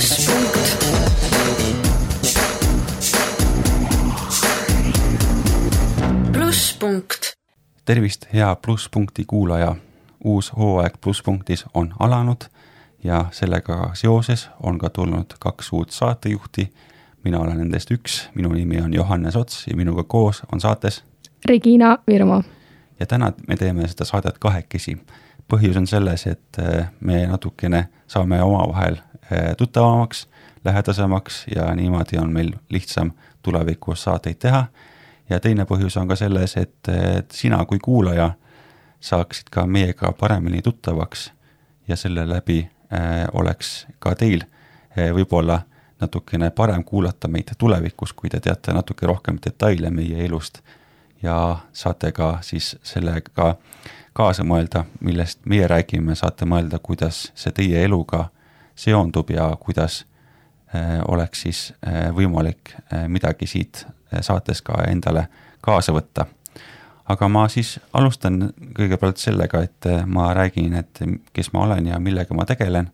plusspunkt. plusspunkt. tervist, hea Plusspunkti kuulaja. uus hooaeg Plusspunktis on alanud ja sellega seoses on ka tulnud kaks uut saatejuhti. mina olen nendest üks, minu nimi on Johannes Ots ja minuga koos on saates Regina Virmo. ja täna me teeme seda saadet kahekesi. Põhjus on selles, et äh, me natukene saame omavahel äh, tuttavamaks, lähedasemaks ja niimoodi on meil lihtsam tulevikus saateid teha. ja teine põhjus on ka selles, et, sina kui kuulaja saaksid ka meiega paremini tuttavaks ja selle läbi äh, oleks ka teil võib-olla natukene parem kuulata meid tulevikus, kui te teate natuke rohkem detaile meie elust ja saate ka siis sellega kaasa mõelda, millest meie räägime, saate mõelda, kuidas see teie eluga seondub ja kuidas äh, oleks siis äh, võimalik äh, midagi siit saates ka endale kaasa võtta. aga ma siis alustan kõigepealt sellega, et ma räägin, et kes ma olen ja millega ma tegelen.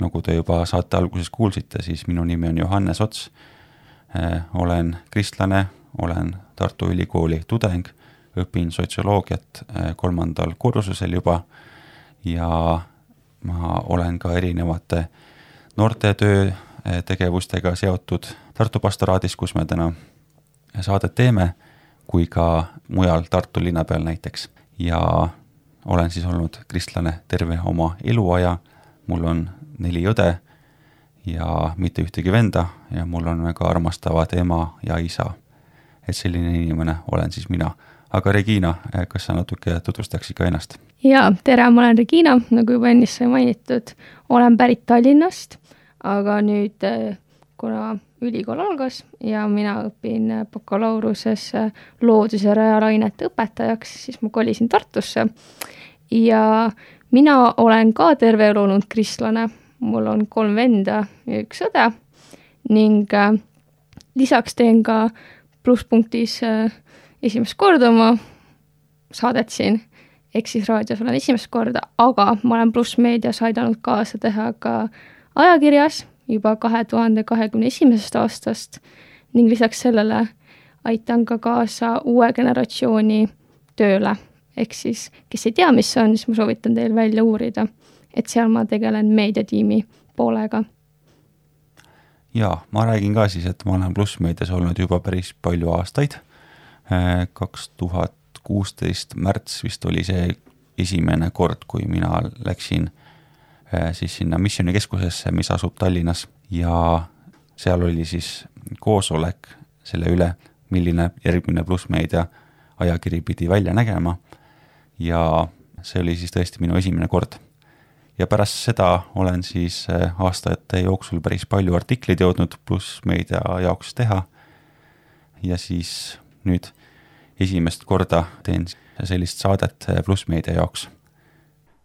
nagu te juba saate alguses kuulsite, siis minu nimi on Johannes Ots. olen kristlane, olen Tartu Ülikooli tudeng, õpin sotsioloogiat äh, kolmandal kursusel juba ja ma olen ka erinevate noortetöö äh, tegevustega seotud Tartu pastoraadis, kus me täna saadet teeme, kui ka mujal Tartu linna peal näiteks. ja olen siis olnud kristlane terve oma eluaja, mul on neli õde ja mitte ühtegi venda ja mul on väga armastavad ema ja isa et selline inimene olen siis mina. Aga Regina, kas sa natuke tutvustaksid ka ennast? jaa, tere, ma olen Regina, nagu juba ennist sai mainitud, olen pärit Tallinnast, aga nüüd kuna ülikool algas ja mina õpin bakalaureusesse loodus- ja reaalainete õpetajaks, siis ma kolisin Tartusse. ja mina olen ka terve elu olnud kristlane, mul on kolm venda ja üks õde ning lisaks teen ka plusspunktis äh, esimest korda oma saadet siin, ehk siis raadios olen esimest korda, aga ma olen Pluss Meedias aidanud kaasa teha ka ajakirjas juba kahe tuhande kahekümne esimesest aastast ning lisaks sellele aitan ka kaasa uue generatsiooni tööle. ehk siis, kes ei tea, mis see on, siis ma soovitan teil välja uurida, et seal ma tegelen meediatiimi poolega jaa, ma räägin ka siis, et ma olen Plussmeedias olnud juba päris palju aastaid. Kaks tuhat kuusteist märts vist oli see esimene kord, kui mina läksin eh, siis sinna missioonikeskusesse, mis asub Tallinnas ja seal oli siis koosolek selle üle, milline järgmine Plussmeedia ajakiri pidi välja nägema. ja see oli siis tõesti minu esimene kord ja pärast seda olen siis äh, aastate jooksul päris palju artikleid jõudnud pluss meedia jaoks teha. ja siis nüüd esimest korda teen sellist saadet äh, pluss meedia jaoks.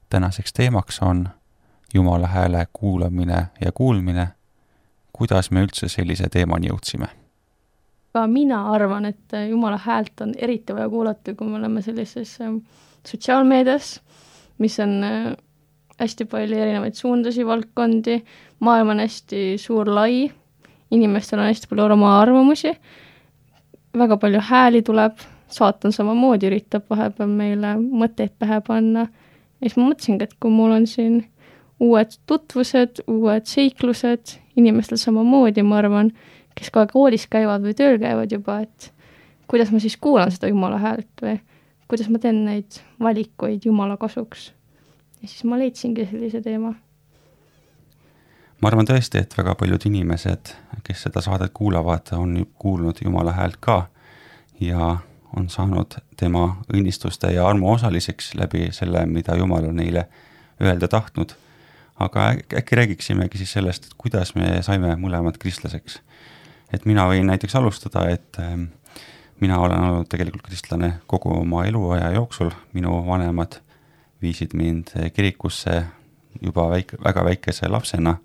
tänaseks teemaks on Jumala hääle kuulamine ja kuulmine. kuidas me üldse sellise teemani jõudsime? ka mina arvan, et äh, Jumala häält on eriti vaja kuulata, kui me oleme sellises sotsiaalmeedias, mis on hästi palju erinevaid suundusi, valdkondi, maailm on hästi suur, lai, inimestel on hästi palju oma arvamusi, väga palju hääli tuleb, saatan samamoodi üritab vahepeal meile mõtteid pähe panna. Ja siis ma mõtlesingi, et kui mul on siin uued tutvused, uued seiklused, inimestel samamoodi, ma arvan, kes ka koolis käivad või tööl käivad juba, et kuidas ma siis kuulan seda Jumala häält või kuidas ma teen neid valikuid Jumala kasuks. Ja siis ma leidsingi sellise teema. ma arvan tõesti, et väga paljud inimesed, kes seda saadet kuulavad, on kuulnud Jumala häält ka. Ja on saanud tema õnnistuste ja armu osaliseks läbi selle, mida Jumal on neile öelda tahtnud. aga äkki räägiksimegi siis sellest, et kuidas me saime mõlemad kristlaseks. et mina võin näiteks alustada, et ähm, mina olen olnud tegelikult kristlane kogu oma eluaja jooksul, minu vanemad viisid mind kirikusse juba väike, väga väikese lapsena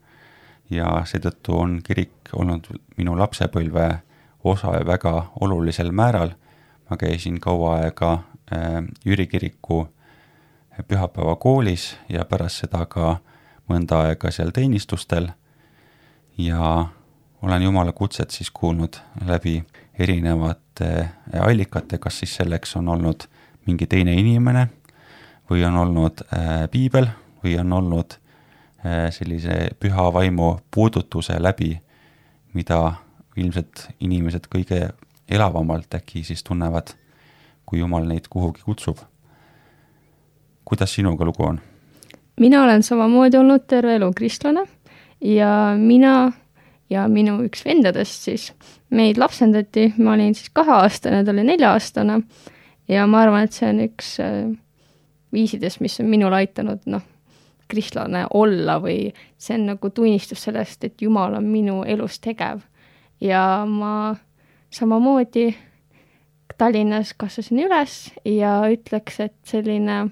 ja seetõttu on kirik olnud minu lapsepõlve osa väga olulisel määral. Ma käisin kaua aega äh, Jüri kiriku pühapäevakoolis ja pärast seda ka mõnda aega seal teenistustel. ja olen Jumala kutset siis kuulnud läbi erinevate allikate, kas siis selleks on olnud mingi teine inimene või on olnud äh, piibel või on olnud äh, sellise püha vaimu puudutuse läbi, mida ilmselt inimesed kõige elavamalt äkki siis tunnevad, kui Jumal neid kuhugi kutsub. kuidas sinuga lugu on? mina olen samamoodi olnud terve elu kristlane ja mina ja minu üks vendadest siis, meid lapsendati, ma olin siis kaheaastane, ta oli nelja-aastane ja ma arvan, et see on üks äh, viisidest, mis on minul aitanud, noh, kristlane olla või see on nagu tunnistus sellest, et Jumal on minu elus tegev. ja ma samamoodi Tallinnas kasvasin üles ja ütleks, et selline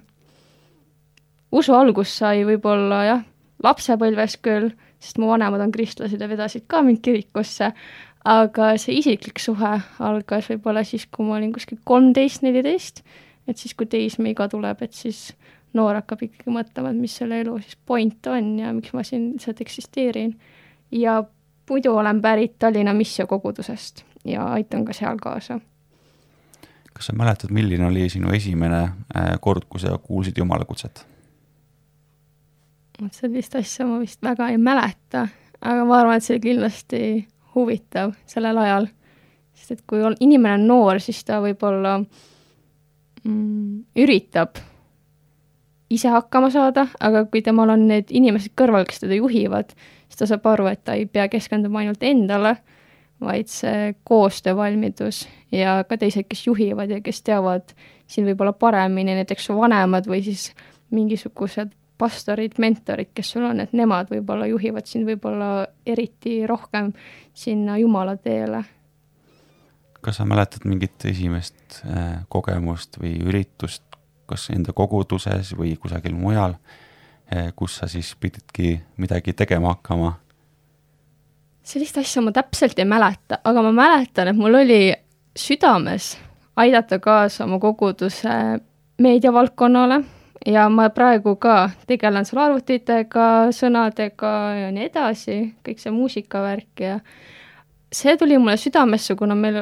usu algus sai võib-olla jah, lapsepõlves küll, sest mu vanemad on kristlased ja vedasid ka mind kirikusse, aga see isiklik suhe algas võib-olla siis, kui ma olin kuskil kolmteist, neliteist, et siis, kui teismeiga tuleb, et siis noor hakkab ikkagi mõtlema, et mis selle elu siis point on ja miks ma siin lihtsalt eksisteerin. ja muidu olen pärit Tallinna missionkogudusest ja aitan ka seal kaasa. kas sa mäletad, milline oli sinu esimene äh, kord, kui sa kuulsid Jumala kutset? vot sellist asja ma vist väga ei mäleta, aga ma arvan, et see oli kindlasti huvitav sellel ajal. sest et kui on, inimene on noor, siis ta võib-olla mm, üritab ise hakkama saada, aga kui temal on need inimesed kõrval, kes teda juhivad, siis ta saab aru, et ta ei pea keskenduma ainult endale, vaid see koostöövalmidus ja ka teised, kes juhivad ja kes teavad siin võib-olla paremini, näiteks vanemad või siis mingisugused pastorid, mentorid, kes sul on, et nemad võib-olla juhivad sind võib-olla eriti rohkem sinna Jumala teele. kas sa mäletad mingit esimest äh, kogemust või üritust, kas enda koguduses või kusagil mujal, äh, kus sa siis pididki midagi tegema hakkama? Sellist asja ma täpselt ei mäleta, aga ma mäletan, et mul oli südames aidata kaasa oma koguduse meediavaldkonnale ja ma praegu ka tegelen seal arvutitega, sõnadega ja nii edasi, kõik see muusikavärk ja see tuli mulle südamesse, kuna meil,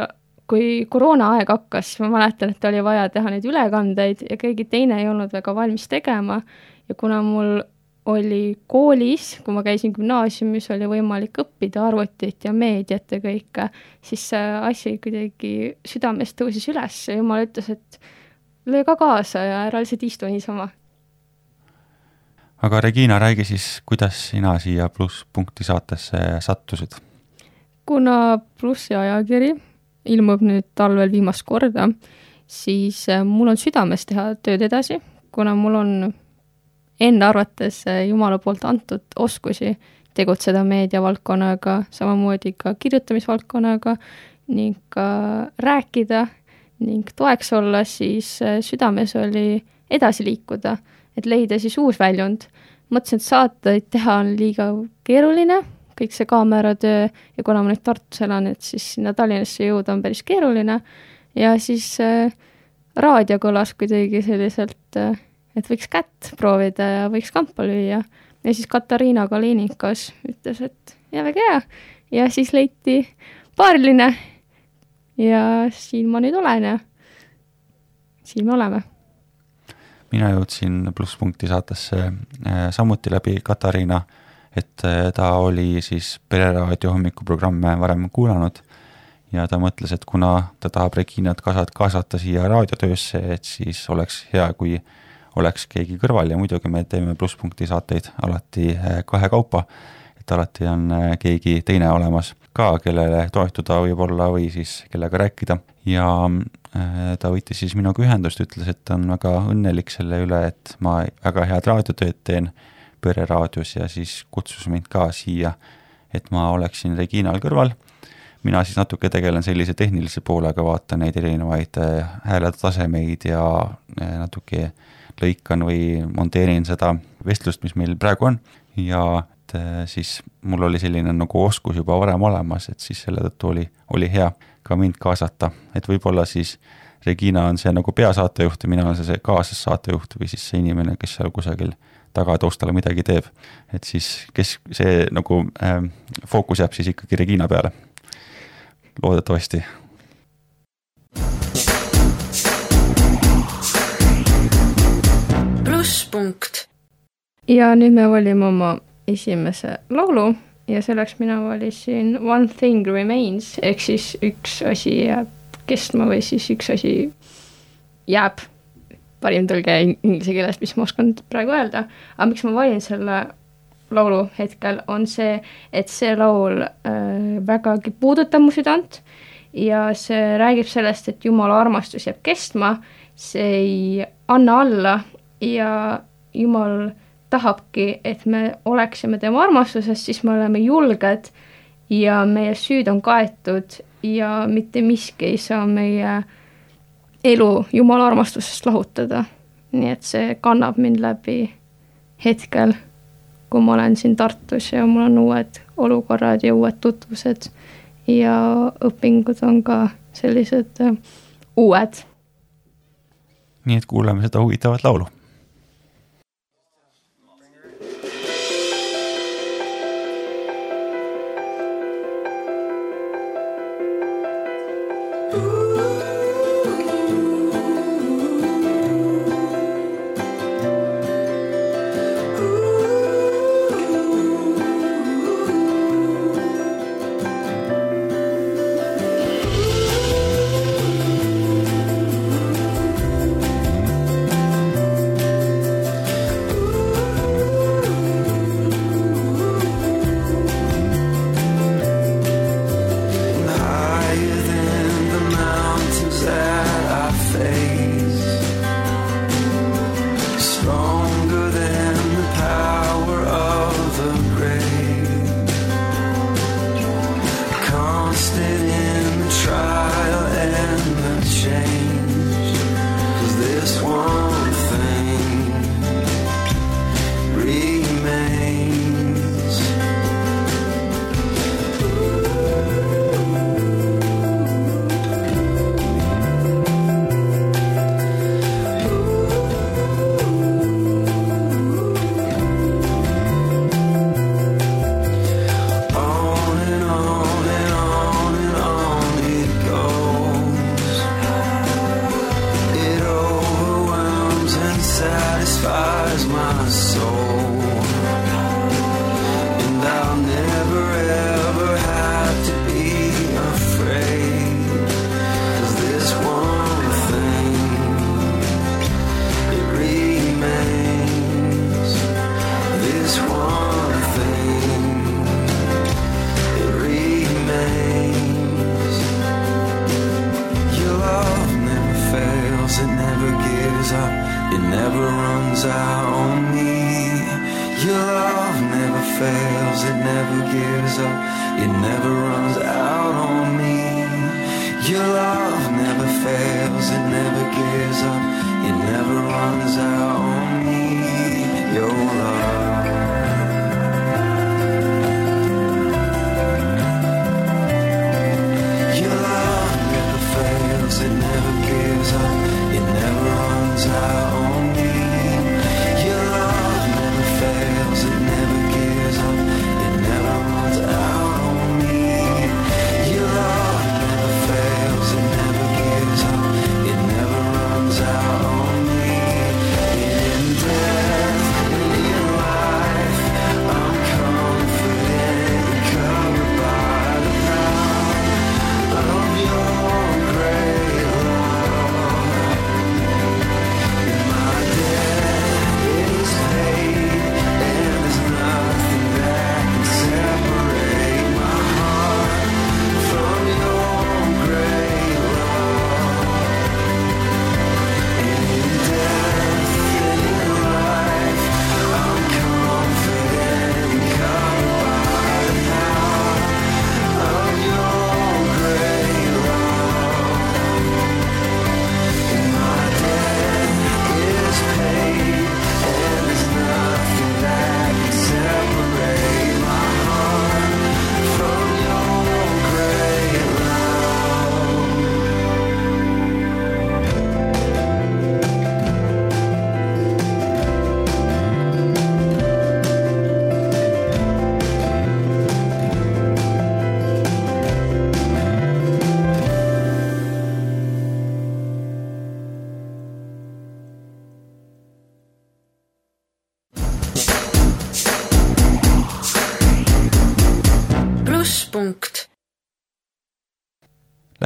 kui koroonaaeg hakkas, ma mäletan, et oli vaja teha neid ülekandeid ja keegi teine ei olnud väga valmis tegema. Ja kuna mul oli koolis, kui ma käisin gümnaasiumis, oli võimalik õppida arvutit ja meediat ja kõike, siis see asi kuidagi südamest tõusis üles ja jumal ütles, et löö ka kaasa ja ära lihtsalt istu niisama. aga Regina, räägi siis, kuidas sina siia plusspunkti saatesse sattusid? kuna Plussi ajakiri ilmub nüüd talvel viimast korda, siis äh, mul on südames teha tööd edasi, kuna mul on enda arvates äh, Jumala poolt antud oskusi tegutseda meediavaldkonnaga, samamoodi ka kirjutamisvaldkonnaga ning ka rääkida ning toeks olla, siis äh, südames oli edasi liikuda, et leida siis uus väljund. mõtlesin, et saateid teha on liiga keeruline, kõik see kaameratöö ja kuna ma nüüd Tartus elan, et siis sinna Tallinnasse jõuda on päris keeruline ja siis äh, raadio kõlas kuidagi selliselt äh,, et võiks kätt proovida ja võiks kampa lüüa. ja siis Katariina Kalinikas ütles, et ja väga hea ja siis leiti paariline ja siin ma nüüd olen ja siin me oleme. mina jõudsin plusspunkti saatesse äh, samuti läbi Katariina, et äh, ta oli siis Pereraadio hommikuprogramme varem kuulanud ja ta mõtles, et kuna ta tahab Reginat kaasata siia raadiotöösse, et siis oleks hea, kui oleks keegi kõrval ja muidugi me teeme plusspunkti saateid alati äh, kahekaupa, et alati on keegi teine olemas ka, kellele toetuda võib-olla või siis kellega rääkida ja äh, ta võttis siis minuga ühendust, ütles, et ta on väga õnnelik selle üle, et ma väga head raadiotööd teen pereraadios ja siis kutsus mind ka siia, et ma oleksin Reginal kõrval. mina siis natuke tegelen sellise tehnilise poolega, vaatan neid erinevaid äh, hääletasemeid ja äh, natuke lõikan või monteerin seda vestlust, mis meil praegu on. Ja et äh, siis mul oli selline nagu oskus juba varem olemas, et siis selle tõttu oli, oli hea ka mind kaasata, et võib-olla siis Regina on see nagu peasaatejuht ja mina olen see, see kaasassaatejuht või siis see inimene, kes seal kusagil tagataustale midagi teeb. et siis, kes see nagu äh, fookus jääb siis ikkagi Regina peale, loodetavasti plusspunkt. ja nüüd me valime oma esimese laulu. Ja selleks mina valisin One thing remains. Ehk siis üks asi jääb kestma või siis üks asi jääb. parim tõlge inglise keelest, mis ma oskan praegu öelda, aga miks ma valin selle laulu hetkel, on see, et see laul äh, vägagi puudutab mu südant. Ja see räägib sellest, et Jumala armastus jääb kestma, see ei anna alla ja Jumal tahabki, et me oleksime tema armastuses, siis me oleme julged ja meie süüd on kaetud ja mitte miski ei saa meie elu Jumala armastusest lahutada. nii et see kannab mind läbi hetkel, kui ma olen siin Tartus ja mul on uued olukorrad ja uued tutvused ja õpingud on ka sellised äh, uued. nii et kuulame seda huvitavat laulu never gives up, it never runs out on me. Your love never fails, it never gives up, it never runs out on me. Your love. It never gives up, it never runs out.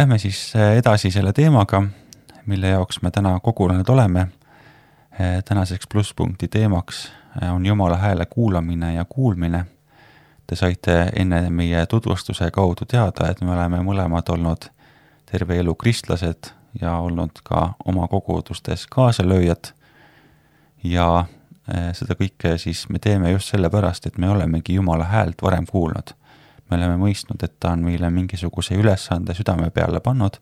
Lähme siis edasi selle teemaga, mille jaoks me täna kogunenud oleme. tänaseks plusspunkti teemaks on Jumala hääle kuulamine ja kuulmine. Te saite enne meie tutvustuse kaudu teada, et me oleme mõlemad olnud terve elu kristlased ja olnud ka oma kogudustes kaasalööjad. ja seda kõike siis me teeme just sellepärast, et me olemegi Jumala häält varem kuulnud. Me oleme mõistnud, et ta on meile mingisuguse ülesande südame peale pannud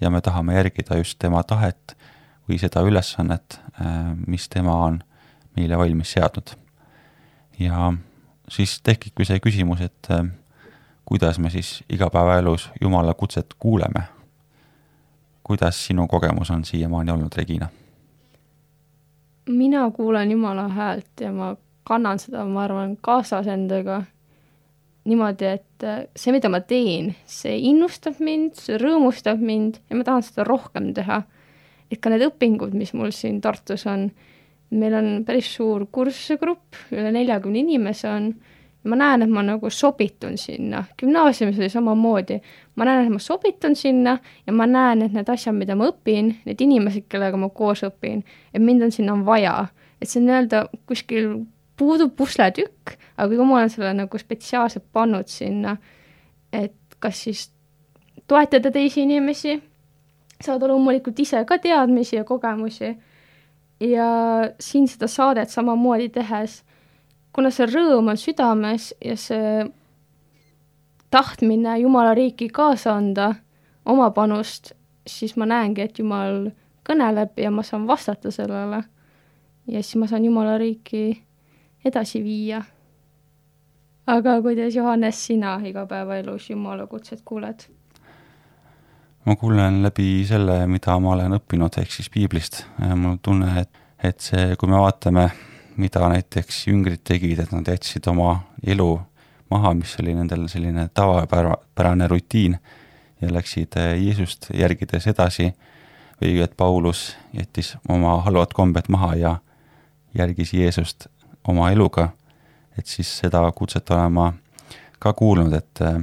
ja me tahame järgida just tema tahet või seda ülesannet, eh, mis tema on meile valmis seadnud. ja siis tekibki see küsimus, et eh, kuidas me siis igapäevaelus Jumala kutset kuuleme kuidas sinu kogemus on siiamaani olnud, Regina? mina kuulen Jumala häält ja ma kannan seda, ma arvan, kaasas endaga niimoodi, et äh, see, mida ma teen, see innustab mind, see rõõmustab mind ja ma tahan seda rohkem teha. et ka need õpingud, mis mul siin Tartus on, meil on päris suur kursusegrupp, üle neljakümne inimese on. Ma näen, et ma nagu sobitun sinna, gümnaasiumis oli samamoodi, ma näen, et ma sobitun sinna ja ma näen, et need asjad, mida ma õpin, need inimesed, kellega ma koos õpin, et mind on sinna vaja, et see nii-öelda kuskil puudub pusletükk, aga jumal on selle nagu spetsiaalselt pannud sinna, et kas siis toetada teisi inimesi, saada loomulikult ise ka teadmisi ja kogemusi ja siin seda saadet samamoodi tehes kuna see rõõm on südames ja see tahtmine Jumala riiki kaasa anda, oma panust, siis ma näengi, et Jumal kõneleb ja ma saan vastata sellele. ja siis ma saan Jumala riiki edasi viia. Aga kuidas, Johannes, sina igapäevaelus Jumala kutset kuuled? ma kuulen läbi selle, mida ma olen õppinud, ehk siis piiblist. mul on tunne, et, et see, kui me vaatame mida näiteks jüngrid tegid, et nad jätsid oma elu maha, mis oli nendel selline tavapärane rutiin ja läksid eh, Jeesust järgides edasi või et Paulus jättis oma halvad kombed maha ja järgis Jeesust oma eluga, et siis seda kutset olen ma ka kuulnud, et eh,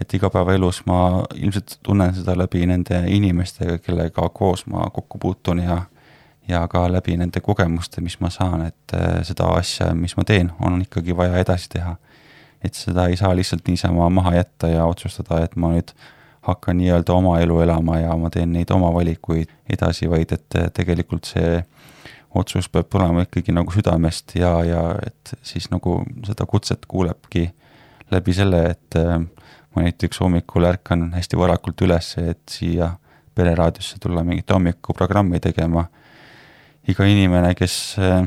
et igapäevaelus ma ilmselt tunnen seda läbi nende inimestega, kellega koos ma kokku puutun ja ja ka läbi nende kogemuste, mis ma saan, et äh, seda asja, mis ma teen, on ikkagi vaja edasi teha. et seda ei saa lihtsalt niisama maha jätta ja otsustada, et ma nüüd hakkan nii-öelda oma elu elama ja ma teen neid oma valikuid edasi, vaid et äh, tegelikult see otsus peab tulema ikkagi nagu südamest ja, ja et siis nagu seda kutset kuulebki läbi selle, et äh, ma näiteks hommikul ärkan hästi varakult üles, et siia pereraadiosse tulla mingit hommikuprogrammi tegema iga inimene, kes äh,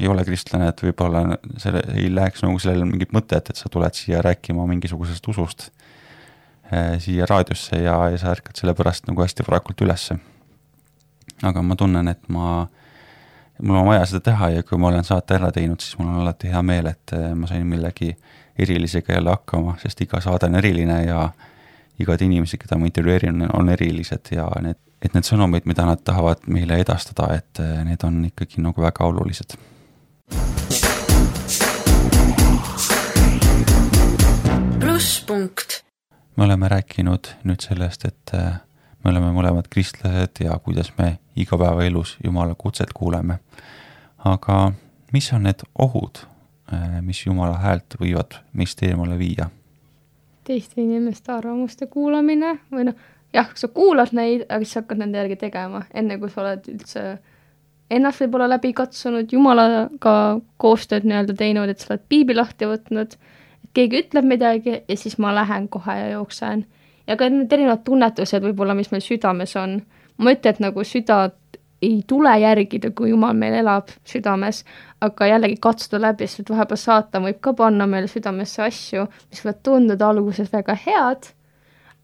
ei ole kristlane, et võib-olla selle, ei läheks nagu sellele mingit mõtet, et sa tuled siia rääkima mingisugusest usust äh, siia raadiosse ja, ja sa ärkad selle pärast nagu hästi varakult ülesse. aga ma tunnen, et ma, mul on vaja seda teha ja kui ma olen saate ära teinud, siis mul on alati hea meel, et äh, ma sain millegi erilisega jälle hakkama, sest iga saade on eriline ja igad inimesed, keda ma intervjueerin, on erilised ja need et need sõnumid, mida nad tahavad meile edastada, et eh, need on ikkagi nagu väga olulised. plusspunkt. me oleme rääkinud nüüd sellest, et eh, me oleme mõlemad kristlased ja kuidas me igapäevaelus Jumala kutset kuuleme. aga mis on need ohud, eh, mis Jumala häält võivad meist eemale viia? teiste inimeste arvamuste kuulamine või noh, jah, sa kuulad neid, aga siis hakkad nende järgi tegema, enne kui sa oled üldse ennast võib-olla läbi katsunud, Jumalaga koostööd nii-öelda teinud, et sa oled piibli lahti võtnud, et keegi ütleb midagi ja siis ma lähen kohe ja jooksen. Ja ka need erinevad tunnetused võib-olla, mis meil südames on. ma ei ütle, et nagu süda ei tule järgida, kui Jumal meil elab südames, aga jällegi katsuda läbi, sest vahepeal saatan võib ka panna meile südamesse asju, mis võivad tunduda alguses väga head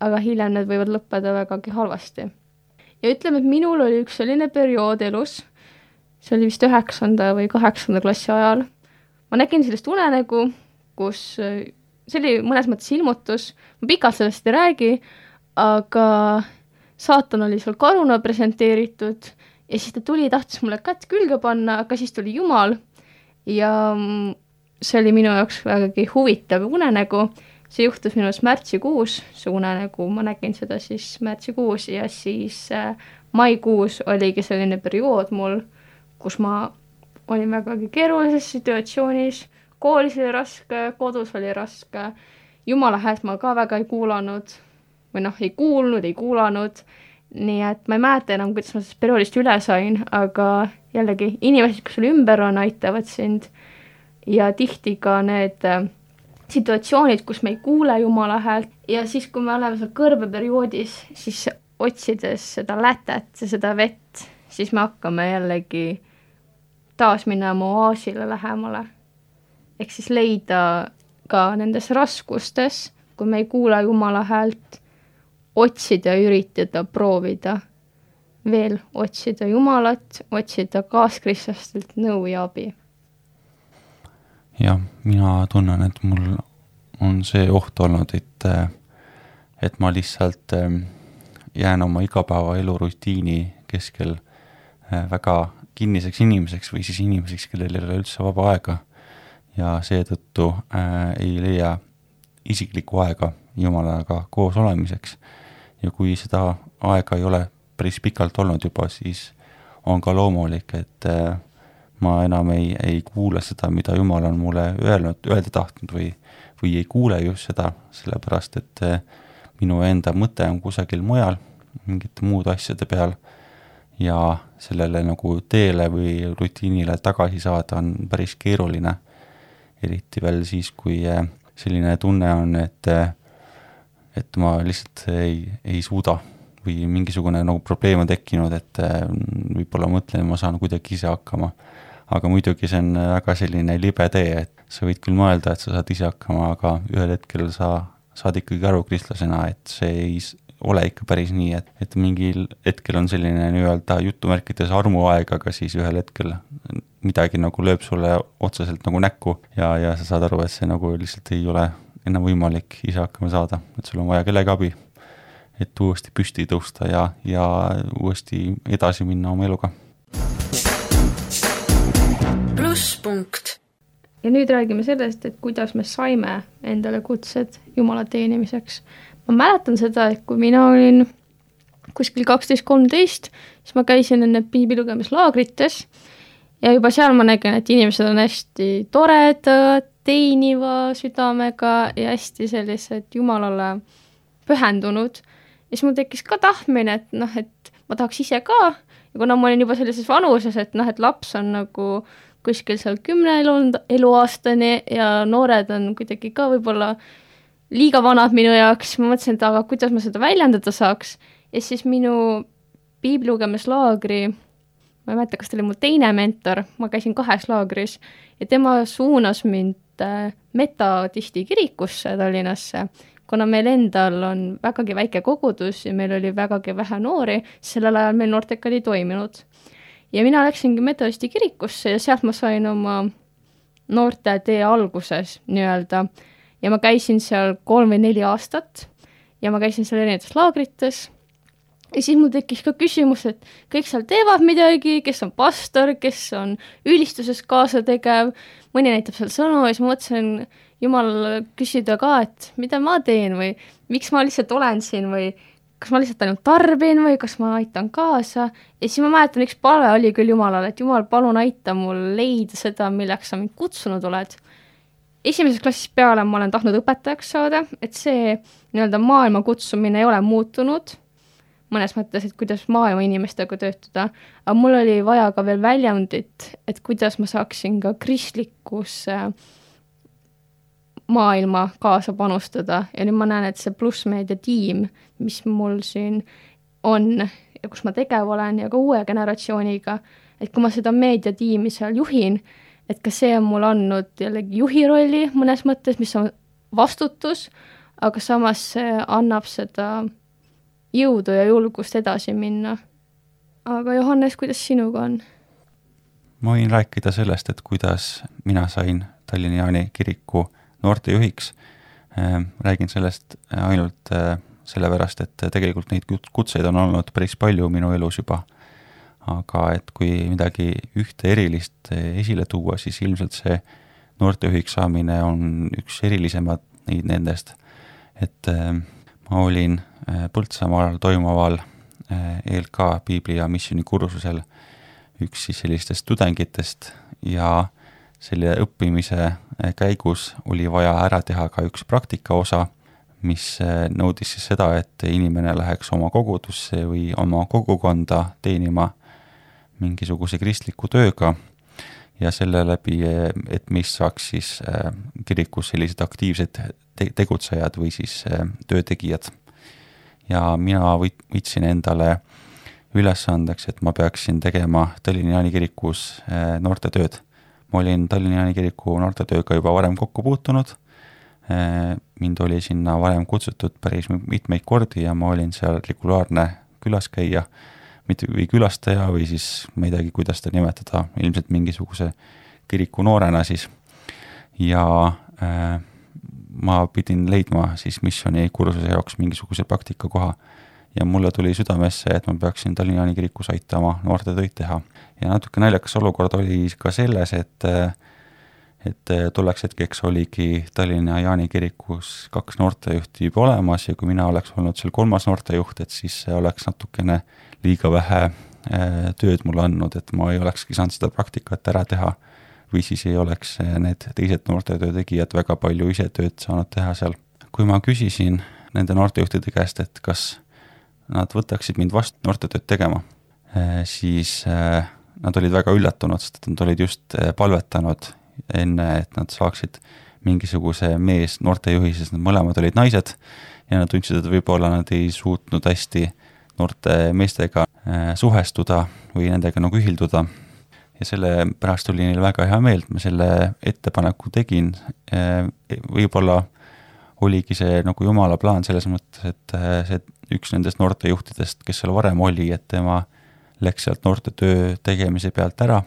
aga hiljem need võivad lõppeda vägagi halvasti. ja ütleme, et minul oli üks selline periood elus, see oli vist üheksanda või kaheksanda klassi ajal, ma nägin sellist unenägu, kus, see oli mõnes mõttes ilmutus, ma pikalt sellest ei räägi, aga saatan oli seal karuna presenteeritud ja siis ta tuli, tahtis mulle kätt külge panna, aga siis tuli Jumal. Ja see oli minu jaoks vägagi huvitav unenägu. See juhtus minu arust märtsikuus, see unenägu, ma nägin seda siis märtsikuus ja siis äh, maikuus oligi selline periood mul, kus ma olin vägagi keerulises situatsioonis, koolis oli raske, kodus oli raske, jumala häält ma ka väga ei kuulanud. Või noh, ei kuulnud, ei kuulanud, nii et ma ei mäleta enam, kuidas ma sellest perioodist üle sain, aga jällegi, inimesed, kes sul ümber on, aitavad sind. Ja tihti ka need äh, situatsioonid, kus me ei kuule Jumala häält. Ja siis, kui me oleme seal kõrbeperioodis, siis otsides seda lätet ja seda vett, siis me hakkame jällegi taas minema oaasile lähemale. Ehk siis leida ka nendes raskustes, kui me ei kuule Jumala häält, otsida üritada proovida veel otsida Jumalat, otsida kaaskristlastelt nõu ja abi. jah, mina tunnen, et mul on see oht olnud, et, et ma lihtsalt ähm, jään oma igapäevaelu rutiini keskel äh, väga kinniseks inimeseks või siis inimeseks, kellel ei ole üldse vaba aega ja seetõttu äh, ei leia isiklikku aega Jumalaga koos olemiseks. ja kui seda aega ei ole päris pikalt olnud juba, siis on ka loomulik, et äh, ma enam ei, ei kuule seda, mida Jumal on mulle öelnud, öelda tahtnud või, või ei kuule just seda, sellepärast et äh, minu enda mõte on kusagil mujal mingite muude asjade peal ja sellele nagu teele või rutiinile tagasi saada on päris keeruline. Eriti veel siis, kui äh, selline tunne on, et, äh, et ma lihtsalt ei, ei suuda või mingisugune nagu probleem on tekkinud, et äh, võib-olla mõtlen, ma saan kuidagi ise hakkama. aga muidugi see on väga selline libe tee, et sa võid küll mõelda, et sa saad ise hakkama, aga ühel hetkel sa saad ikkagi aru kristlasena, et see ei ole ikka päris nii, et, et mingil hetkel on selline nii-öelda jutumärkides armuaeg, aga siis ühel hetkel midagi nagu lööb sulle otseselt nagu näkku ja, ja sa saad aru, et see nagu lihtsalt ei ole enam võimalik ise hakkama saada, et sul on vaja kellegi abi. et uuesti püsti tõusta ja, ja uuesti edasi minna oma eluga. plusspunkt ja nüüd räägime sellest, et kuidas me saime endale kutsed Jumala teenimiseks ma mäletan seda, et kui mina olin kuskil kaksteist, kolmteist, siis ma käisin enne piibilugemislaagrites ja juba seal ma nägin, et inimesed on hästi toredad, teeniva südamega ja hästi sellised Jumalale pühendunud. ja siis mul tekkis ka tahtmine, et noh, et ma tahaks ise ka ja kuna ma olin juba sellises vanuses, et noh, et laps on nagu kuskil seal kümne elu, eluaastani ja noored on kuidagi ka võib-olla liiga vanad minu jaoks, ma mõtlesin, et aga kuidas ma seda väljendada saaks. ja siis minu piiblilugemuslaagri, ma ei mäleta, kas ta oli mu teine mentor, ma käisin kahes laagris ja tema suunas mind äh, metodisti kirikusse Tallinnasse, kuna meil endal on vägagi väike kogudus ja meil oli vägagi vähe noori, sellel ajal meil noortekad ei toiminud. ja mina läksingi metodisti kirikusse ja sealt ma sain oma noorte tee alguses nii-öelda ja ma käisin seal kolm või neli aastat ja ma käisin seal erinevates laagrites. Ja siis mul tekkis ka küsimus, et kõik seal teevad midagi, kes on pastor, kes on ülistuses kaasategev, mõni näitab seal sõnu ja siis ma mõtlesin jumal küsida ka, et mida ma teen või miks ma lihtsalt olen siin või kas ma lihtsalt ainult tarbin või kas ma aitan kaasa? Ja siis ma mäletan, üks palve oli küll Jumalale, et Jumal, palun aita mul leida seda, milleks sa mind kutsunud oled esimesest klassist peale ma olen tahtnud õpetajaks saada, et see nii-öelda maailma kutsumine ei ole muutunud, mõnes mõttes, et kuidas maailma inimestega töötada, aga mul oli vaja ka veel väljundit, et kuidas ma saaksin ka kristlikkusse maailma kaasa panustada. Ja nüüd ma näen, et see plussmeedia tiim, mis mul siin on ja kus ma tegev olen ja ka uue generatsiooniga, et kui ma seda meediatiimi seal juhin, et ka see on mulle andnud jällegi juhi rolli mõnes mõttes, mis on vastutus, aga samas see annab seda jõudu ja julgust edasi minna. aga Johannes, kuidas sinuga on? ma võin rääkida sellest, et kuidas mina sain Tallinna Jaani kiriku noortejuhiks. Ehm, räägin sellest ainult eh, sellepärast, et tegelikult neid kutseid on olnud päris palju minu elus juba aga et kui midagi ühte erilist esile tuua, siis ilmselt see noortejuhiks saamine on üks erilisemad neid nendest. et ma olin Põltsamaal toimuval ELK piibli ja missiooni kursusel üks siis sellistest tudengitest ja selle õppimise käigus oli vaja ära teha ka üks praktikaosa, mis nõudis siis seda, et inimene läheks oma kogudusse või oma kogukonda teenima mingisuguse kristliku tööga ja selle läbi, et meist saaks siis äh, kirikus sellised aktiivsed te tegutsejad või siis äh, töötegijad. ja mina võt-, võtsin endale ülesandeks, et ma peaksin tegema Tallinna Jaani kirikus äh, noortetööd. ma olin Tallinna Jaani kiriku noortetööga juba varem kokku puutunud, mind oli sinna varem kutsutud päris mitmeid kordi ja ma olin seal regulaarne külaskäija mitte, või külastaja või siis ma ei teagi, kuidas seda nimetada, ilmselt mingisuguse kiriku noorena siis. ja äh, ma pidin leidma siis missiooni kursuse jaoks mingisuguse praktikakoha ja mulle tuli südamesse, et ma peaksin Tallinna Jaani kirikus aitama noortetöid teha. ja natuke naljakas olukord oli ka selles, et et tolleks hetkeks oligi Tallinna Jaani kirikus kaks noortejuhti juba olemas ja kui mina oleks olnud seal kolmas noortejuht, et siis see oleks natukene äh, liiga vähe äh, tööd mulle andnud, et ma ei olekski saanud seda praktikat ära teha. või siis ei oleks äh, need teised noortetöö tegijad väga palju ise tööd saanud teha seal. kui ma küsisin nende noortejuhtide käest, et kas nad võtaksid mind vastu noortetööd tegema, äh, siis nad olid väga üllatunud, sest nad olid just palvetanud enne, et nad saaksid mingisuguse mees noortejuhi, sest nad mõlemad olid naised ja nad tundsid, et võib-olla nad ei suutnud hästi noorte meestega äh, suhestuda või nendega nagu ühilduda. ja sellepärast oli neil väga hea meel, et ma selle ettepaneku tegin, äh, võib-olla oligi see nagu jumala plaan selles mõttes, et äh, see üks nendest noortejuhtidest, kes seal varem oli, et tema läks sealt noortetöö tegemise pealt ära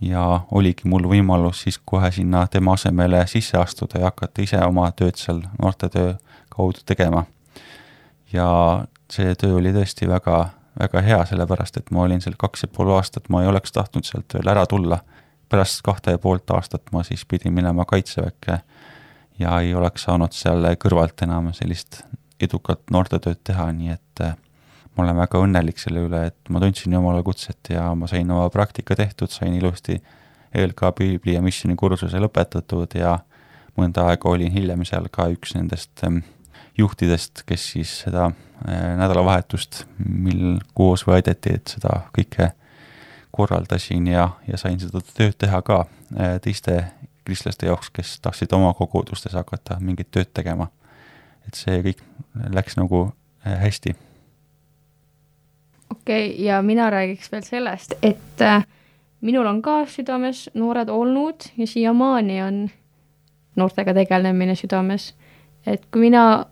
ja oligi mul võimalus siis kohe sinna tema asemele sisse astuda ja hakata ise oma tööd seal noortetöö kaudu tegema. Ja see töö oli tõesti väga, väga hea, sellepärast et ma olin seal kaks ja pool aastat, ma ei oleks tahtnud sealt veel ära tulla. pärast kahte ja poolt aastat ma siis pidin minema Kaitseväkke ja ei oleks saanud seal kõrvalt enam sellist edukat noortetööd teha, nii et äh, ma olen väga õnnelik selle üle, et ma tundsin Jumala kutset ja ma sain oma praktika tehtud, sain ilusti ELK piibli ja missiooni kursuse lõpetatud ja mõnda aega olin hiljem seal ka üks nendest ähm, juhtidest, kes siis seda äh, nädalavahetust, mil koos või aidati, et seda kõike korraldasin ja, ja sain seda tööd teha ka äh, teiste kristlaste jaoks, kes tahtsid oma kogudustes hakata mingit tööd tegema. et see kõik läks nagu äh, hästi. okei okay,, ja mina räägiks veel sellest, et minul on ka südames noored olnud ja siiamaani on noortega tegelemine südames. Et kui mina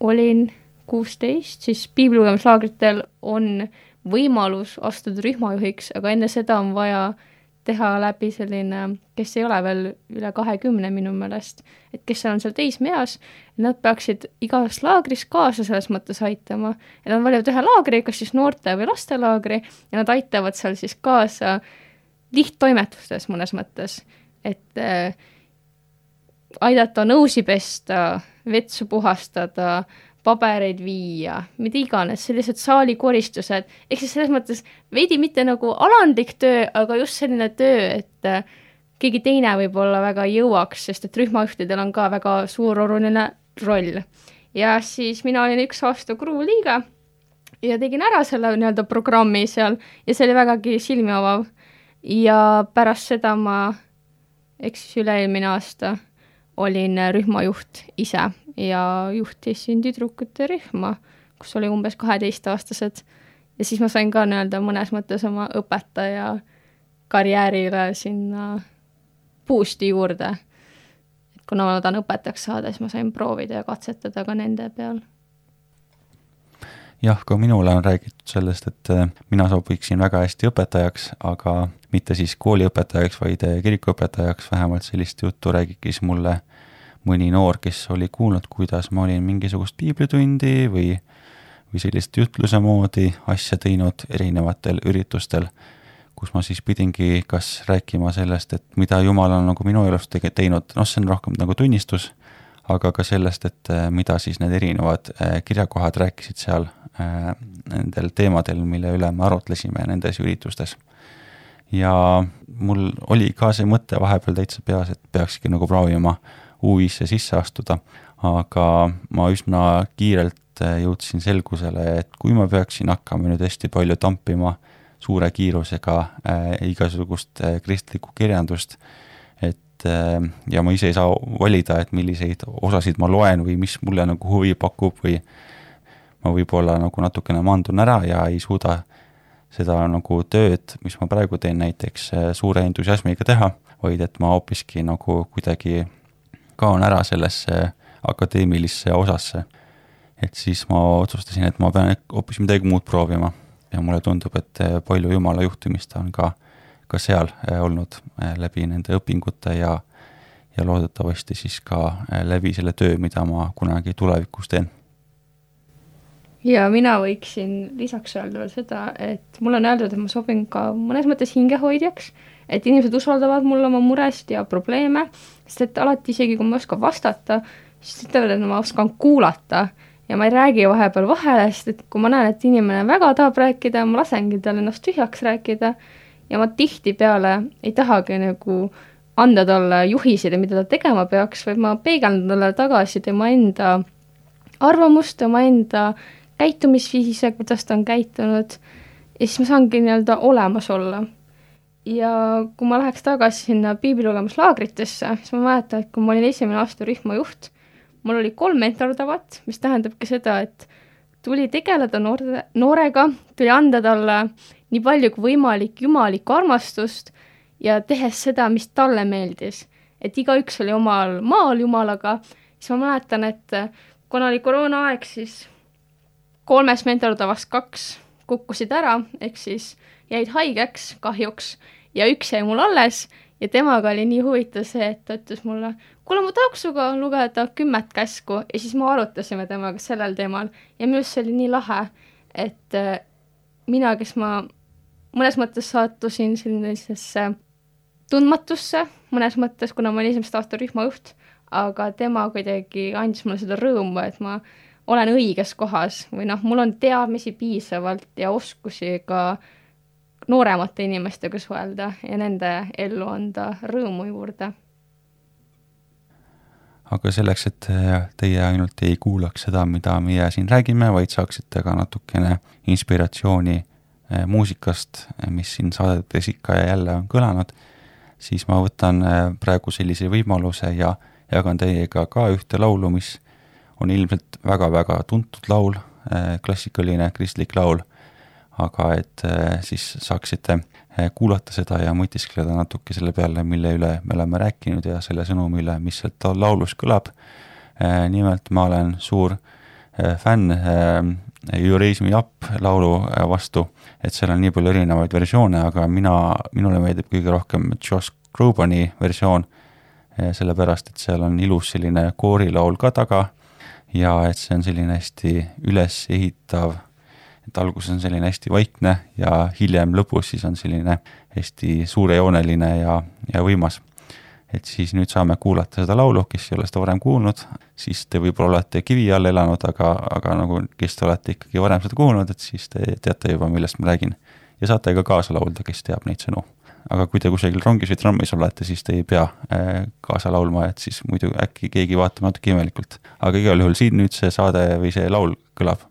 olin kuusteist, siis piiblilugemislaagritel on võimalus astuda rühmajuhiks, aga enne seda on vaja teha läbi selline, kes ei ole veel üle kahekümne minu meelest, et kes on seal teismeeas, nad peaksid igas laagris kaasa selles mõttes aitama. ja nad valivad ühe laagri, kas siis noorte või lastelaagri, ja nad aitavad seal siis kaasa lihttoimetustes mõnes mõttes, et äh, aidata nõusi pesta, vetsu puhastada, pabereid viia, mida iganes, sellised saalikoristused, ehk siis selles mõttes veidi mitte nagu alandlik töö, aga just selline töö, et äh, keegi teine võib-olla väga ei jõuaks, sest et rühmajuhtidel on ka väga suur oluline roll. ja siis mina olin üks aasta kruuliige ja tegin ära selle nii-öelda programmi seal ja see oli vägagi silmi avav. ja pärast seda ma, eks siis üle-eelmine aasta olin rühmajuht ise ja juhtisin tüdrukute rühma, kus oli umbes kaheteistaastased. ja siis ma sain ka nii-öelda mõnes mõttes oma õpetaja karjäärile sinna boost'i juurde. et kuna ma tahan õpetajaks saada, siis ma sain proovida ja katsetada ka nende peal jah, ka minule on räägitud sellest, et äh, mina sobiksin väga hästi õpetajaks, aga mitte siis kooliõpetajaks, vaid äh, kirikuõpetajaks, vähemalt sellist juttu räägibki mulle mõni noor, kes oli kuulnud, kuidas ma olin mingisugust piiblitundi või, või sellist jutluse moodi asja teinud erinevatel üritustel, kus ma siis pidingi kas rääkima sellest, et mida Jumal on nagu minu elus tege-, teinud, noh, see on rohkem nagu tunnistus, aga ka sellest, et mida siis need erinevad kirjakohad rääkisid seal nendel teemadel, mille üle me arutlesime nendes üritustes. Ja mul oli ka see mõte vahepeal täitsa peas, et peakski nagu proovima UI-sse sisse astuda, aga ma üsna kiirelt jõudsin selgusele, et kui ma peaksin hakkama nüüd hästi palju tampima suure kiirusega äh, igasugust äh, kristlikku kirjandust, et äh, ja ma ise ei saa valida, et milliseid osasid ma loen või mis mulle nagu huvi pakub või ma võib-olla nagu natukene mandun ära ja ei suuda seda nagu tööd, mis ma praegu teen näiteks, suure entusiasmiga teha, vaid et ma hoopiski nagu kuidagi kaon ära sellesse akadeemilisse osasse. et siis ma otsustasin, et ma pean hoopis midagi muud proovima ja mulle tundub, et eh, palju Jumala juhtimist on ka, ka seal eh, olnud läbi nende õpingute ja, ja loodetavasti siis ka läbi selle töö, mida ma kunagi tulevikus teen. Ja mina võiksin lisaks öelda veel seda, et mulle on öeldud, et ma sobin ka mõnes mõttes hingehoidjaks, et inimesed usaldavad mulle oma murest ja probleeme, sest et alati isegi, kui ma ei oska vastata, siis ütlevad, et ma oskan kuulata ja ma ei räägi vahepeal vahele, sest et kui ma näen, et inimene väga tahab rääkida, ma lasengi tal ennast tühjaks rääkida ja ma tihtipeale ei tahagi nagu anda talle juhiseid, mida ta tegema peaks, vaid ma peegeldan talle tagasi tema enda arvamust, tema enda käitumisviise, kuidas ta on käitunud ja siis ma saangi nii-öelda olemas olla. ja kui ma läheks tagasi sinna piiblilugemuslaagritesse, siis ma mäletan, et kui ma olin esimene aasta rühmajuht, mul oli kolm mentordavat, mis tähendabki seda, et tuli tegeleda noore, noorega, tuli anda talle nii palju kui võimalik jumalikku armastust ja tehes seda, mis talle meeldis. et igaüks oli omal maal Jumalaga, siis ma mäletan, et kuna oli koroonaaeg, siis kolmest mentordavast kaks kukkusid ära, ehk siis jäid haigeks kahjuks ja üks jäi mul alles ja temaga oli nii huvitav see, et ta ütles mulle, kuule, ma tahaks sinuga lugeda kümmet käsku. Ja siis me arutasime temaga sellel teemal ja minu arust see oli nii lahe, et äh, mina, kes ma mõnes mõttes sattusin sellisesse tundmatusse, mõnes mõttes, kuna ma olin esimest aastat rühmajuht, aga tema kuidagi andis mulle seda rõõmu, et ma olen õiges kohas või noh, mul on teadmisi piisavalt ja oskusi ka nooremate inimestega suhelda ja nende ellu anda rõõmu juurde. Aga selleks, et teie ainult ei kuulaks seda, mida meie siin räägime, vaid saaksite ka natukene inspiratsiooni eh, muusikast, eh, mis siin saadetes ikka ja jälle on kõlanud, siis ma võtan eh, praegu sellise võimaluse ja jagan teiega ka ühte laulu, mis on ilmselt väga-väga tuntud laul, klassikaline kristlik laul, aga et siis saaksite Eh, kuulata seda ja mõtiskleda natuke selle peale, mille üle me oleme rääkinud ja selle sõnumi üle, mis sealt laulus kõlab. Nimelt ma olen suur fänn You Raise Me Up laulu vastu, et seal on nii palju erinevaid versioone, aga mina, minule meeldib kõige rohkem Josh Grobani versioon, sellepärast et seal on ilus selline koorilaul ka taga ja et see on selline hästi ülesehitav et alguses on selline hästi vaikne ja hiljem lõpus siis on selline hästi suurejooneline ja, ja võimas. et siis nüüd saame kuulata seda laulu, kes ei ole seda varem kuulnud, siis te võib-olla olete kivi all elanud, aga, aga nagu, kes te olete ikkagi varem seda kuulnud, et siis te teate juba, millest ma räägin. ja saate ka kaasa laulda, kes teab neid sõnu. Aga kui te kusagil rongis või trammis olete, siis te ei pea äh, kaasa laulma, et siis muidu äkki keegi vaatab natuke imelikult. aga igal juhul siin nüüd see saade või see laul kõlab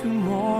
tomorrow.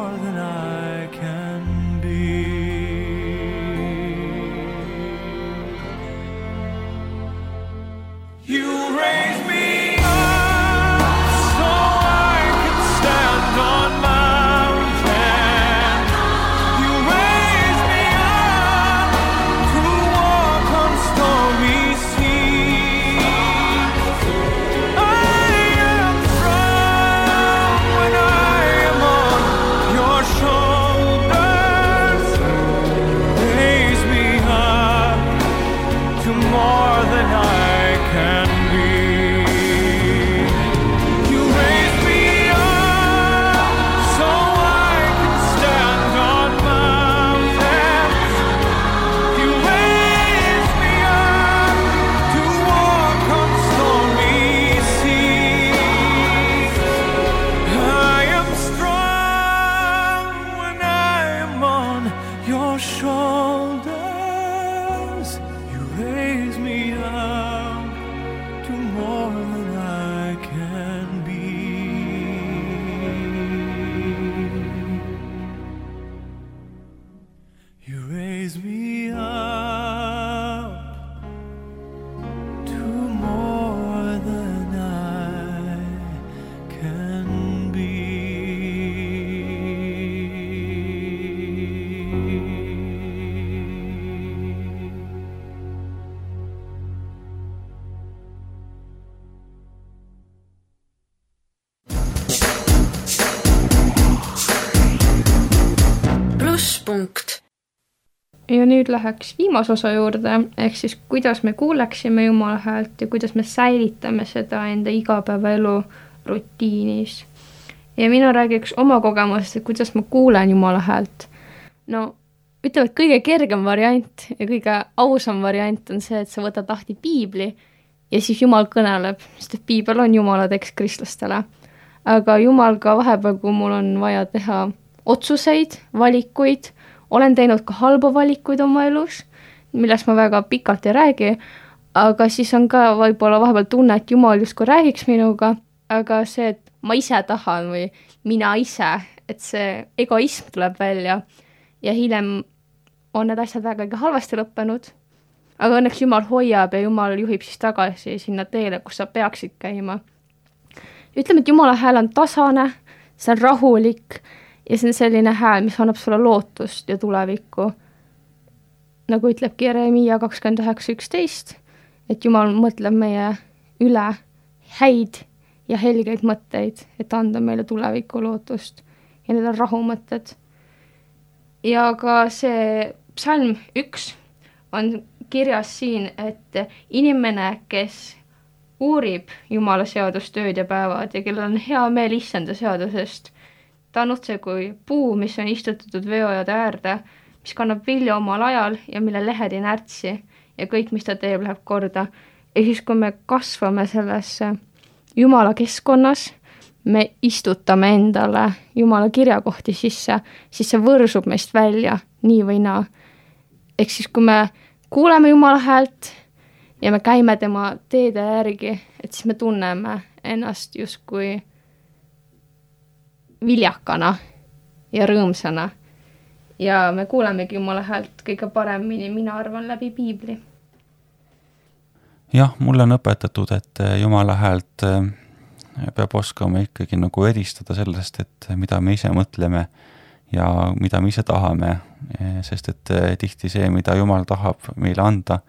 Ja nüüd läheks viimase osa juurde, ehk siis kuidas me kuuleksime Jumala häält ja kuidas me säilitame seda enda igapäevaelu rutiinis. ja mina räägiks oma kogemusest, et kuidas ma kuulen Jumala häält. no ütleme, et kõige kergem variant ja kõige ausam variant on see, et sa võtad lahti piibli ja siis Jumal kõneleb, sest et piibel on Jumala tekst kristlastele. aga Jumal ka vahepeal, kui mul on vaja teha otsuseid, valikuid, olen teinud ka halbu valikuid oma elus, millest ma väga pikalt ei räägi, aga siis on ka võib-olla vahepeal tunne, et Jumal justkui räägiks minuga, aga see, et ma ise tahan või mina ise, et see egoism tuleb välja ja hiljem on need asjad väga ikka halvasti lõppenud. aga õnneks Jumal hoiab ja Jumal juhib siis tagasi sinna teele, kus sa peaksid käima. ütleme, et Jumala hääl on tasane, see on rahulik ja see on selline hääl, mis annab sulle lootust ja tulevikku. nagu ütlebki Jeremiia kakskümmend üheksa üksteist, et Jumal mõtleb meie üle häid ja helgeid mõtteid, et anda meile tuleviku lootust ja need on rahumõtted. ja ka see psalm üks on kirjas siin, et inimene, kes uurib Jumala seadust ööd ja päevad ja kellel on hea meel issanda seadusest, ta on otse kui puu, mis on istutatud veojade äärde, mis kannab vilja omal ajal ja mille lehed ei närtsi ja kõik, mis ta teeb, läheb korda. ja siis, kui me kasvame sellesse Jumala keskkonnas, me istutame endale Jumala kirjakohti sisse, siis see võrsub meist välja nii või naa. ehk siis, kui me kuuleme Jumala häält ja me käime tema teede järgi, et siis me tunneme ennast justkui viljakana ja rõõmsana. ja me kuulemegi Jumala häält kõige paremini, mina arvan, läbi piibli. jah, mulle on õpetatud, et Jumala häält äh, peab oskama ikkagi nagu eristada sellest, et mida me ise mõtleme ja mida me ise tahame, sest et tihti see, mida Jumal tahab meile anda,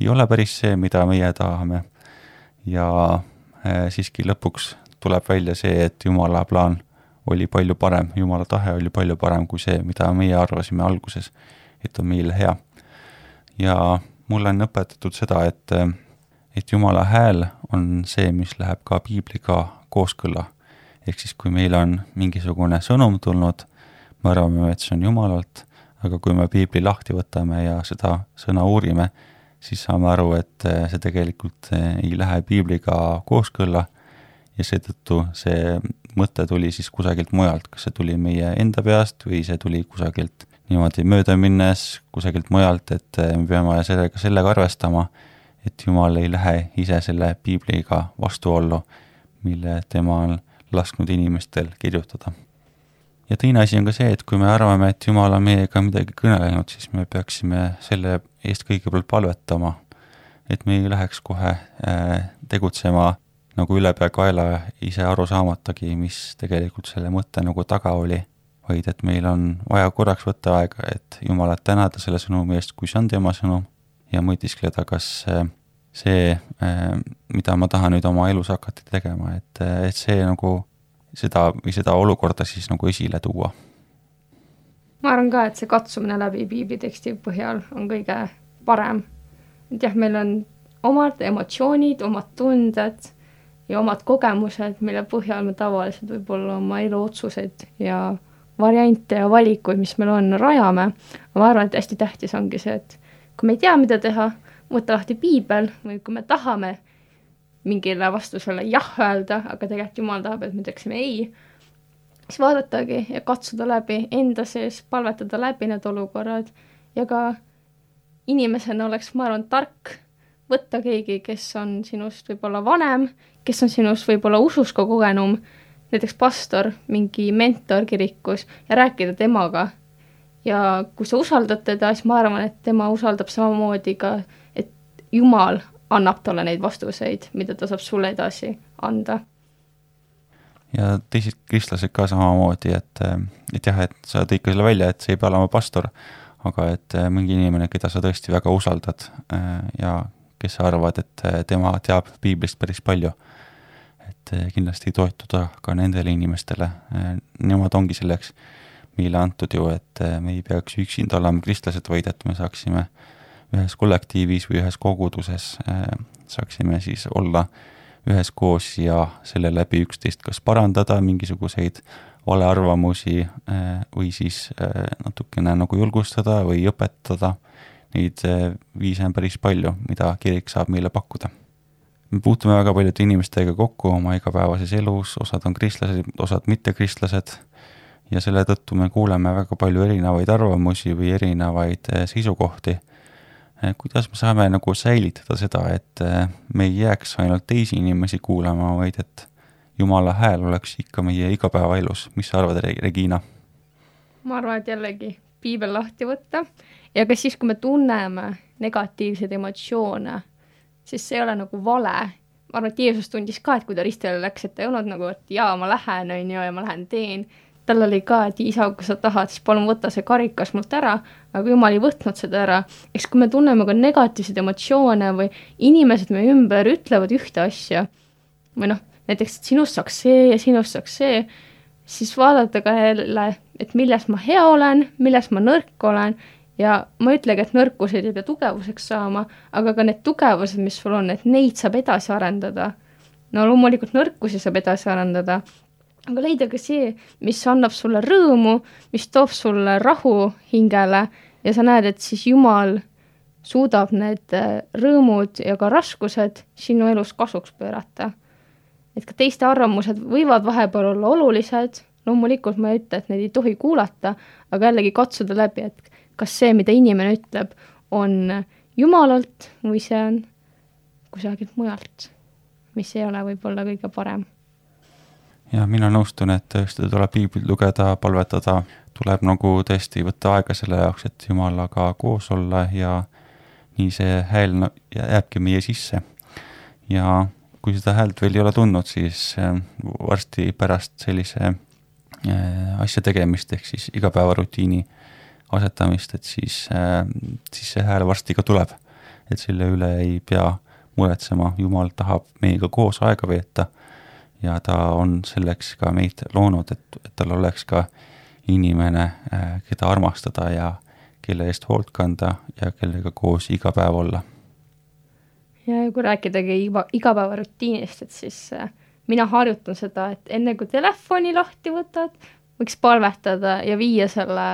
ei ole päris see, mida meie tahame. ja siiski lõpuks tuleb välja see, et Jumala plaan oli palju parem, Jumala tahe oli palju parem kui see, mida meie arvasime alguses, et on meile hea. ja mulle on õpetatud seda, et, et Jumala hääl on see, mis läheb ka piibliga kooskõlla. ehk siis, kui meil on mingisugune sõnum tulnud, me arvame, et see on Jumalalt, aga kui me piibli lahti võtame ja seda sõna uurime, siis saame aru, et see tegelikult ei lähe piibliga kooskõlla ja seetõttu see mõte tuli siis kusagilt mujalt, kas see tuli meie enda peast või see tuli kusagilt niimoodi mööda minnes kusagilt mujalt, et me peame sellega, sellega arvestama, et Jumal ei lähe ise selle piibliga vastuollu, mille tema on lasknud inimestel kirjutada. ja teine asi on ka see, et kui me arvame, et Jumal on meiega midagi kõnelenud, siis me peaksime selle eest kõigepealt palvetama, et me ei läheks kohe äh, tegutsema nagu ülepeakaela ise aru saamatagi, mis tegelikult selle mõtte nagu taga oli, vaid et meil on vaja korraks võtta aega, et Jumalat tänada selle sõnumi eest, kui see on tema sõnum, ja mõtiskleda, kas see, mida ma tahan nüüd oma elus hakata tegema, et, et see nagu seda või seda olukorda siis nagu esile tuua. ma arvan ka, et see katsumine läbi piibliteksti põhjal on kõige parem. et jah, meil on omad emotsioonid, omad tunded ja omad kogemused, mille põhjal me tavaliselt võib-olla oma elu otsuseid ja variante ja valikuid, mis meil on, rajame. ma arvan, et hästi tähtis ongi see, et kui me ei tea, mida teha, võtta lahti piibel või kui me tahame mingile vastusele jah öelda, aga tegelikult Jumal tahab, et me ütleksime ei, siis vaadatagi ja katsuda läbi enda sees, palvetada läbi need olukorrad ja ka inimesena oleks, ma arvan, tark võtta keegi, kes on sinust võib-olla vanem, kes on sinust võib-olla usus ka kogenum, näiteks pastor, mingi mentor kirikus ja rääkida temaga. ja kui sa usaldad teda, siis ma arvan, et tema usaldab samamoodi ka, et Jumal annab talle neid vastuseid, mida ta saab sulle edasi anda. ja teised kristlased ka samamoodi, et, et jah, et sa tõid ka selle välja, et see ei pea olema pastor, aga et mingi inimene, keda sa tõesti väga usaldad ja kes arvavad, et tema teab piiblist päris palju et eh, kindlasti toetuda ka nendele inimestele, eh, nemad ongi selleks meile antud ju, et eh, me ei peaks üksinda olema kristlased, vaid et me saaksime ühes kollektiivis või ühes koguduses saaksime siis olla üheskoos ja selle läbi üksteist kas parandada mingisuguseid valearvamusi või siis natukene nagu julgustada või õpetada. Neid viise on päris palju, mida kirik saab meile pakkuda me puutume väga paljude inimestega kokku oma igapäevases elus, osad on kristlased, osad mittekristlased, ja selle tõttu me kuuleme väga palju erinevaid arvamusi või erinevaid eh, seisukohti. Eh, kuidas me saame nagu säilitada seda, et eh, me ei jääks ainult teisi inimesi kuulama, vaid et Jumala hääl oleks ikka meie igapäevaelus, mis sa arvad, Regina? ma arvan, et jällegi piibel lahti võtta ja ka siis, kui me tunneme negatiivseid emotsioone siis see ei ole nagu vale. ma arvan, et Jeesus tundis ka, et kui ta ristile läks, et ta ei olnud nagu, et jaa, ma lähen, on ju, ja ma lähen teen. tal oli ka, et isa, kui sa tahad, siis palun võta see karikas mult ära, aga jumal ei võtnud seda ära. eks kui me tunneme ka negatiivseid emotsioone või inimesed meie ümber ütlevad ühte asja või noh, näiteks, et sinust saaks see ja sinust saaks see, siis vaadata ka jälle, et milles ma hea olen, milles ma nõrk olen ja ma ei ütlegi, et nõrkuseid ei pea tugevuseks saama, aga ka need tugevused, mis sul on, et neid saab edasi arendada. no loomulikult nõrkusi saab edasi arendada, aga leida ka see, mis annab sulle rõõmu, mis toob sulle rahu hingele ja sa näed, et siis Jumal suudab need äh, rõõmud ja ka raskused sinu elus kasuks pöörata. et ka teiste arvamused võivad vahepeal olla olulised, loomulikult ma ei ütle, et neid ei tohi kuulata, aga jällegi katsuda läbi, et kas see, mida inimene ütleb, on Jumalalt või see on kusagilt mujalt, mis ei ole võib-olla kõige parem ja mina nõustun, et tõesti tuleb piiblit lugeda, palvetada, tuleb nagu tõesti võtta aega selle jaoks, et Jumalaga koos olla ja nii see hääl jääbki meie sisse. ja kui seda häält veel ei ole tundnud, siis äh, varsti pärast sellise äh, asja tegemist, ehk siis igapäevarutiini asetamist, et siis, äh, siis see hääl varsti ka tuleb. et selle üle ei pea muretsema, Jumal tahab meiega koos aega veeta ja ta on selleks ka meid loonud, et, et tal oleks ka inimene, äh, keda armastada ja kelle eest hoolt kanda ja kellega koos iga päev olla. ja kui rääkidagi iga, igapäevarutiinist, et siis äh, mina harjutan seda, et enne kui telefoni lahti võtad, võiks palvetada ja viia selle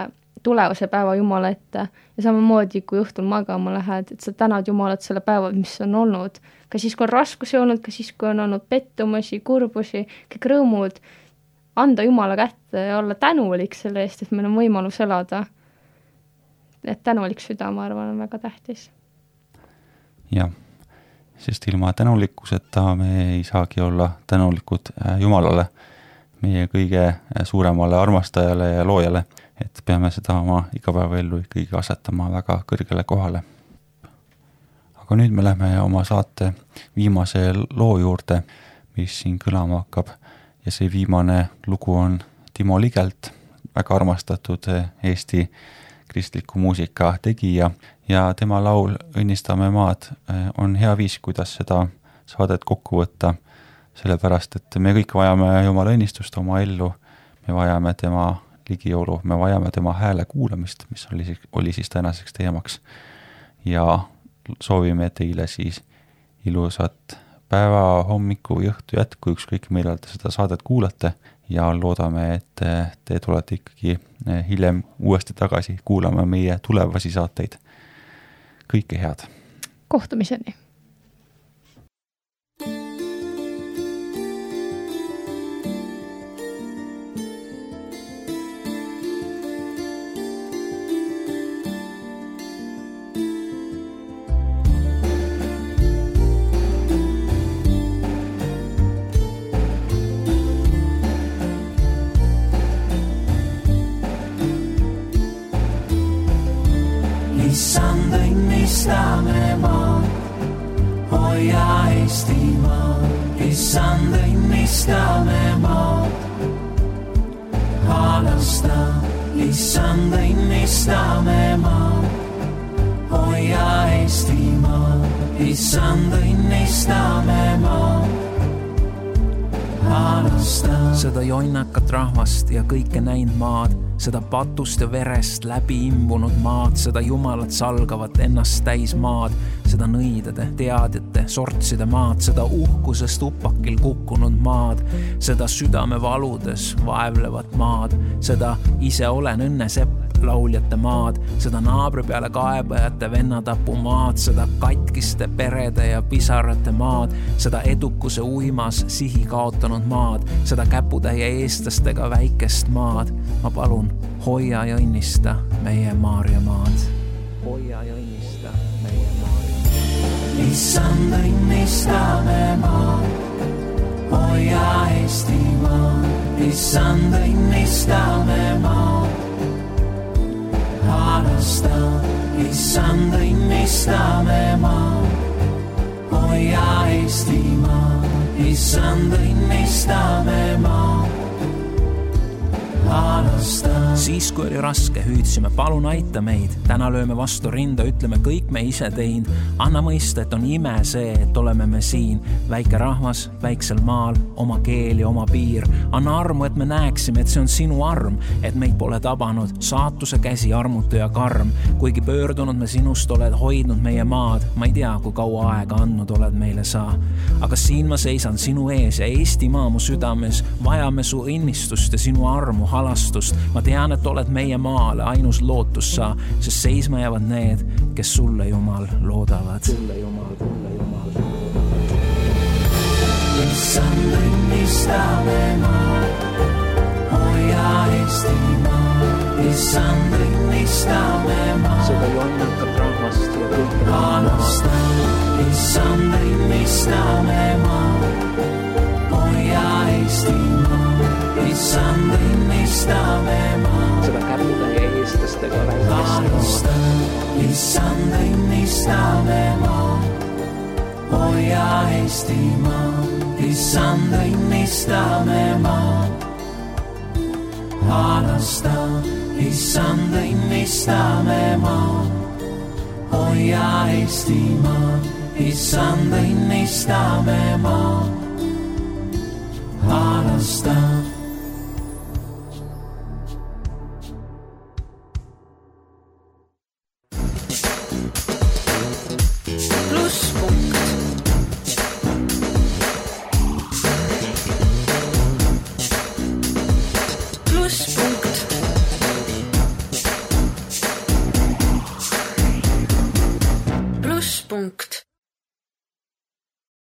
tulevase päeva Jumala ette ja samamoodi, kui õhtul magama lähed, et sa tänad Jumalat selle päeva, mis on olnud. ka siis, kui on raskusi olnud, ka siis, kui on olnud pettumusi, kurbusi, kõik rõõmud, anda Jumala kätte ja olla tänulik selle eest, et meil on võimalus elada. et tänulik süda, ma arvan, on väga tähtis. jah, sest ilma tänulikkuseta me ei saagi olla tänulikud äh, Jumalale, meie kõige äh, suuremale armastajale ja loojale et peame seda oma igapäevaellu ikkagi asetama väga kõrgele kohale. aga nüüd me läheme oma saate viimase loo juurde, mis siin kõlama hakkab. Ja see viimane lugu on Timo Ligelt, väga armastatud Eesti kristliku muusika tegija. Ja tema laul Õnnistame maad on hea viis, kuidas seda saadet kokku võtta, sellepärast et me kõik vajame Jumala õnnistust oma ellu, me vajame tema ligiolu, me vajame tema hääle kuulamist, mis oli, oli siis tänaseks teemaks. ja soovime teile siis ilusat päeva, hommiku õhtu jätku, ükskõik millal te seda saadet kuulate ja loodame, et te tulete ikkagi hiljem uuesti tagasi kuulama meie tulevasi saateid. kõike head! kohtumiseni! Õnnistame maad, hoia Eestimaad, issand, õnnistame maad. halasta, issand, õnnistame maad, hoia Eestimaad, issand, õnnistame maad halasta. seda jonnakat rahvast ja kõike näinud maad seda patust ja verest läbi imbunud maad, seda jumalat salgavat ennast täis maad, seda nõidade, teadjate, sortside maad, seda uhkusest upakil kukkunud maad, seda südamevaludes vaevlevat maad, seda ise olen õnnesepp lauljate maad, seda naabri peale kaebajate vennatapu maad, seda katkiste perede ja pisarate maad, seda edukuse uimas sihi kaotanud maad, seda käputäie eestlastega väikest maad. ma palun, hoia ja õnnista meie Maarja maad. hoia ja õnnista meie Maarja maad. issand, õnnistame maad, hoia Eestimaad, issand, õnnistame maad halasta, issand, õnnistame maad. hoia Eestimaa, issand, õnnistame maad. Siis, kui oli raske, hüüdsime, palun aita meid. täna lööme vastu rinda, ütleme kõik me ise teinud. anna mõista, et on ime see, et oleme me siin. väike rahvas, väiksel maal, oma keel ja oma piir. anna armu, et me näeksime, et see on sinu arm, et meid pole tabanud saatuse käsi armutu ja karm. kuigi pöördunud me sinust oled hoidnud meie maad, ma ei tea, kui kaua aega andnud oled meile sa. aga siin ma seisan sinu ees ja Eestimaa mu südames, vajame su õnnistust ja sinu armu halastust. ma tean, et oled meie maale ainus lootus sa, sest seisma jäävad need, kes sulle, Jumal, loodavad. sulle, Jumal, sulle, Jumal. issand, õnnistame maad, hoia Eestimaa, issand, õnnistame maad. seda jonnakat rahvast ja kõike. halastame, issand, õnnistame maad, hoia Eestimaa, issand, õnnistame maad seda käpude ja eestlastega väikest maad. issand, õnnistame maad, hoia Eestimaa, issand, õnnistame maad. halasta, issand, õnnistame